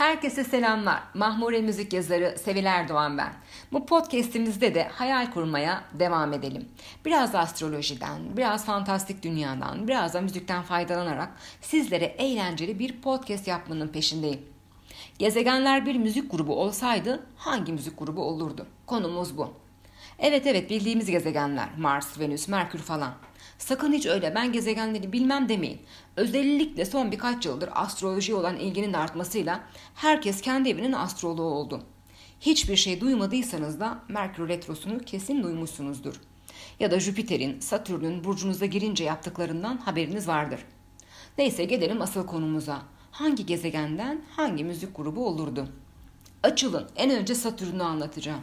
Herkese selamlar. Mahmure müzik yazarı Seviler Doğan ben. Bu podcast'imizde de hayal kurmaya devam edelim. Biraz astrolojiden, biraz fantastik dünyadan, biraz da müzikten faydalanarak sizlere eğlenceli bir podcast yapmanın peşindeyim. Gezegenler bir müzik grubu olsaydı hangi müzik grubu olurdu? Konumuz bu. Evet evet bildiğimiz gezegenler Mars, Venüs, Merkür falan. Sakın hiç öyle ben gezegenleri bilmem demeyin. Özellikle son birkaç yıldır astroloji olan ilginin artmasıyla herkes kendi evinin astroloğu oldu. Hiçbir şey duymadıysanız da Merkür Retrosu'nu kesin duymuşsunuzdur. Ya da Jüpiter'in, Satürn'ün burcunuza girince yaptıklarından haberiniz vardır. Neyse gelelim asıl konumuza. Hangi gezegenden hangi müzik grubu olurdu? Açılın en önce Satürn'ü anlatacağım.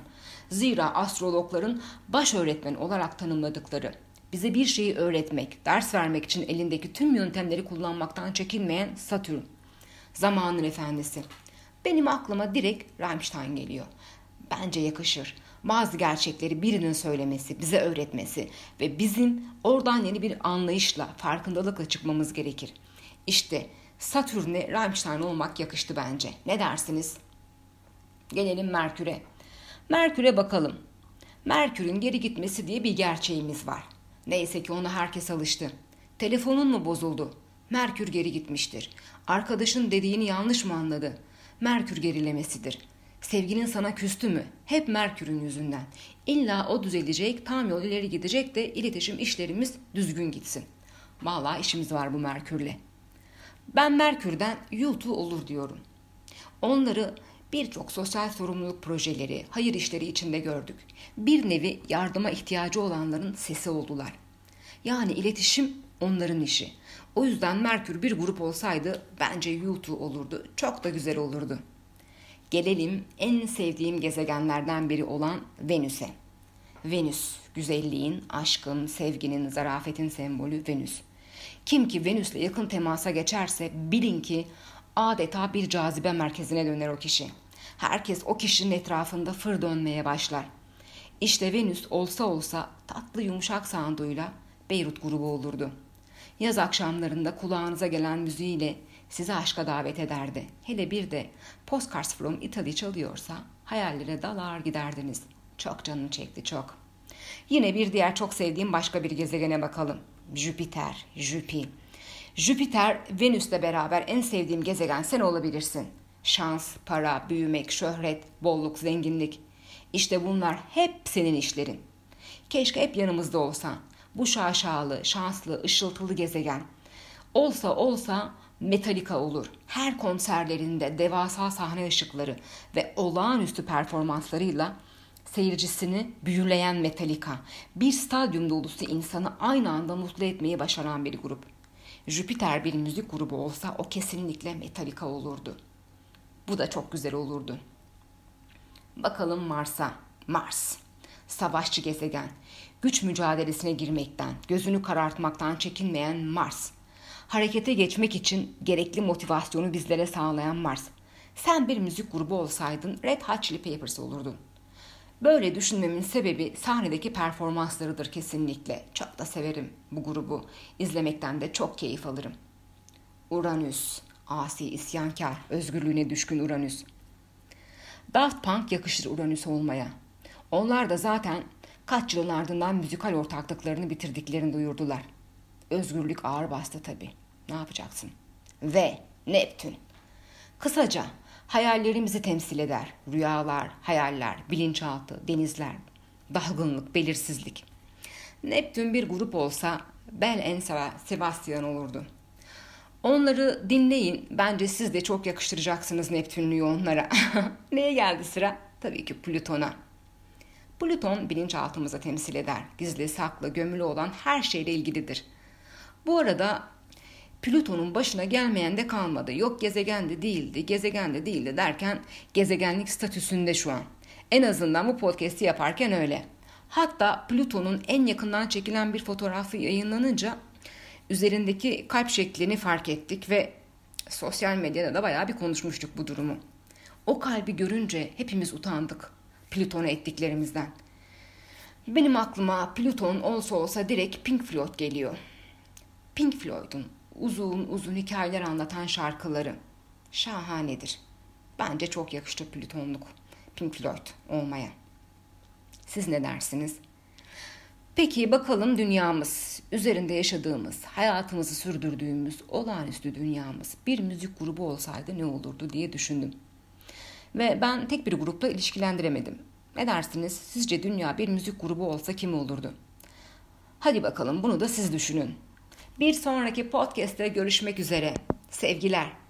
Zira astrologların baş öğretmen olarak tanımladıkları bize bir şeyi öğretmek, ders vermek için elindeki tüm yöntemleri kullanmaktan çekinmeyen Satürn. Zamanın efendisi. Benim aklıma direkt Rammstein geliyor. Bence yakışır. Bazı gerçekleri birinin söylemesi, bize öğretmesi ve bizim oradan yeni bir anlayışla, farkındalıkla çıkmamız gerekir. İşte Satürn'e Rammstein olmak yakıştı bence. Ne dersiniz? Gelelim Merkür'e. Merkür'e bakalım. Merkür'ün geri gitmesi diye bir gerçeğimiz var. Neyse ki ona herkes alıştı. Telefonun mu bozuldu? Merkür geri gitmiştir. Arkadaşın dediğini yanlış mı anladı? Merkür gerilemesidir. Sevgilin sana küstü mü? Hep Merkür'ün yüzünden. İlla o düzelecek, tam yol ileri gidecek de iletişim işlerimiz düzgün gitsin. Vallahi işimiz var bu Merkür'le. Ben Merkür'den YouTube olur diyorum. Onları birçok sosyal sorumluluk projeleri, hayır işleri içinde gördük. Bir nevi yardıma ihtiyacı olanların sesi oldular. Yani iletişim onların işi. O yüzden Merkür bir grup olsaydı bence YouTube olurdu. Çok da güzel olurdu. Gelelim en sevdiğim gezegenlerden biri olan Venüs'e. Venüs, güzelliğin, aşkın, sevginin, zarafetin sembolü Venüs. Kim ki Venüs'le yakın temasa geçerse bilin ki adeta bir cazibe merkezine döner o kişi. Herkes o kişinin etrafında fır dönmeye başlar. İşte Venüs olsa olsa tatlı yumuşak sandığıyla Beyrut grubu olurdu. Yaz akşamlarında kulağınıza gelen müziğiyle sizi aşka davet ederdi. Hele bir de Postcards from Italy çalıyorsa hayallere dalar giderdiniz. Çok canını çekti çok. Yine bir diğer çok sevdiğim başka bir gezegene bakalım. Jüpiter, Jüpi. Jüpiter, Venüs'le beraber en sevdiğim gezegen sen olabilirsin. Şans, para, büyümek, şöhret, bolluk, zenginlik. İşte bunlar hep senin işlerin. Keşke hep yanımızda olsan. Bu şaşalı, şanslı, ışıltılı gezegen. Olsa olsa Metallica olur. Her konserlerinde devasa sahne ışıkları ve olağanüstü performanslarıyla seyircisini büyüleyen Metallica. Bir stadyum dolusu insanı aynı anda mutlu etmeyi başaran bir grup. Jüpiter bir müzik grubu olsa o kesinlikle Metallica olurdu. Bu da çok güzel olurdu. Bakalım Mars'a. Mars. Savaşçı gezegen. Güç mücadelesine girmekten, gözünü karartmaktan çekinmeyen Mars. Harekete geçmek için gerekli motivasyonu bizlere sağlayan Mars. Sen bir müzik grubu olsaydın Red Hot Chili Peppers olurdun. Böyle düşünmemin sebebi sahnedeki performanslarıdır kesinlikle. Çok da severim bu grubu. İzlemekten de çok keyif alırım. Uranüs, asi, isyankar, özgürlüğüne düşkün Uranüs. Daft Punk yakışır Uranüs olmaya. Onlar da zaten kaç yılın ardından müzikal ortaklıklarını bitirdiklerini duyurdular. Özgürlük ağır bastı tabii. Ne yapacaksın? Ve Neptün. Kısaca hayallerimizi temsil eder. Rüyalar, hayaller, bilinçaltı, denizler, dalgınlık, belirsizlik. Neptün bir grup olsa Bel en Sebastian olurdu. Onları dinleyin. Bence siz de çok yakıştıracaksınız Neptünlüyü onlara. Neye geldi sıra? Tabii ki Plüton'a. Plüton bilinçaltımızı temsil eder. Gizli, saklı, gömülü olan her şeyle ilgilidir. Bu arada Plüton'un başına gelmeyen de kalmadı. Yok gezegen de değildi, gezegen de değildi derken gezegenlik statüsünde şu an. En azından bu podcast'i yaparken öyle. Hatta Plüton'un en yakından çekilen bir fotoğrafı yayınlanınca üzerindeki kalp şeklini fark ettik ve sosyal medyada da bayağı bir konuşmuştuk bu durumu. O kalbi görünce hepimiz utandık Plüton'a ettiklerimizden. Benim aklıma Plüton olsa olsa direkt Pink Floyd geliyor. Pink Floyd'un uzun uzun hikayeler anlatan şarkıları şahanedir. Bence çok yakıştı Plütonluk, Pink Floyd olmaya. Siz ne dersiniz? Peki bakalım dünyamız, üzerinde yaşadığımız, hayatımızı sürdürdüğümüz olağanüstü dünyamız bir müzik grubu olsaydı ne olurdu diye düşündüm. Ve ben tek bir grupla ilişkilendiremedim. Ne dersiniz? Sizce dünya bir müzik grubu olsa kim olurdu? Hadi bakalım bunu da siz düşünün. Bir sonraki podcast'te görüşmek üzere. Sevgiler.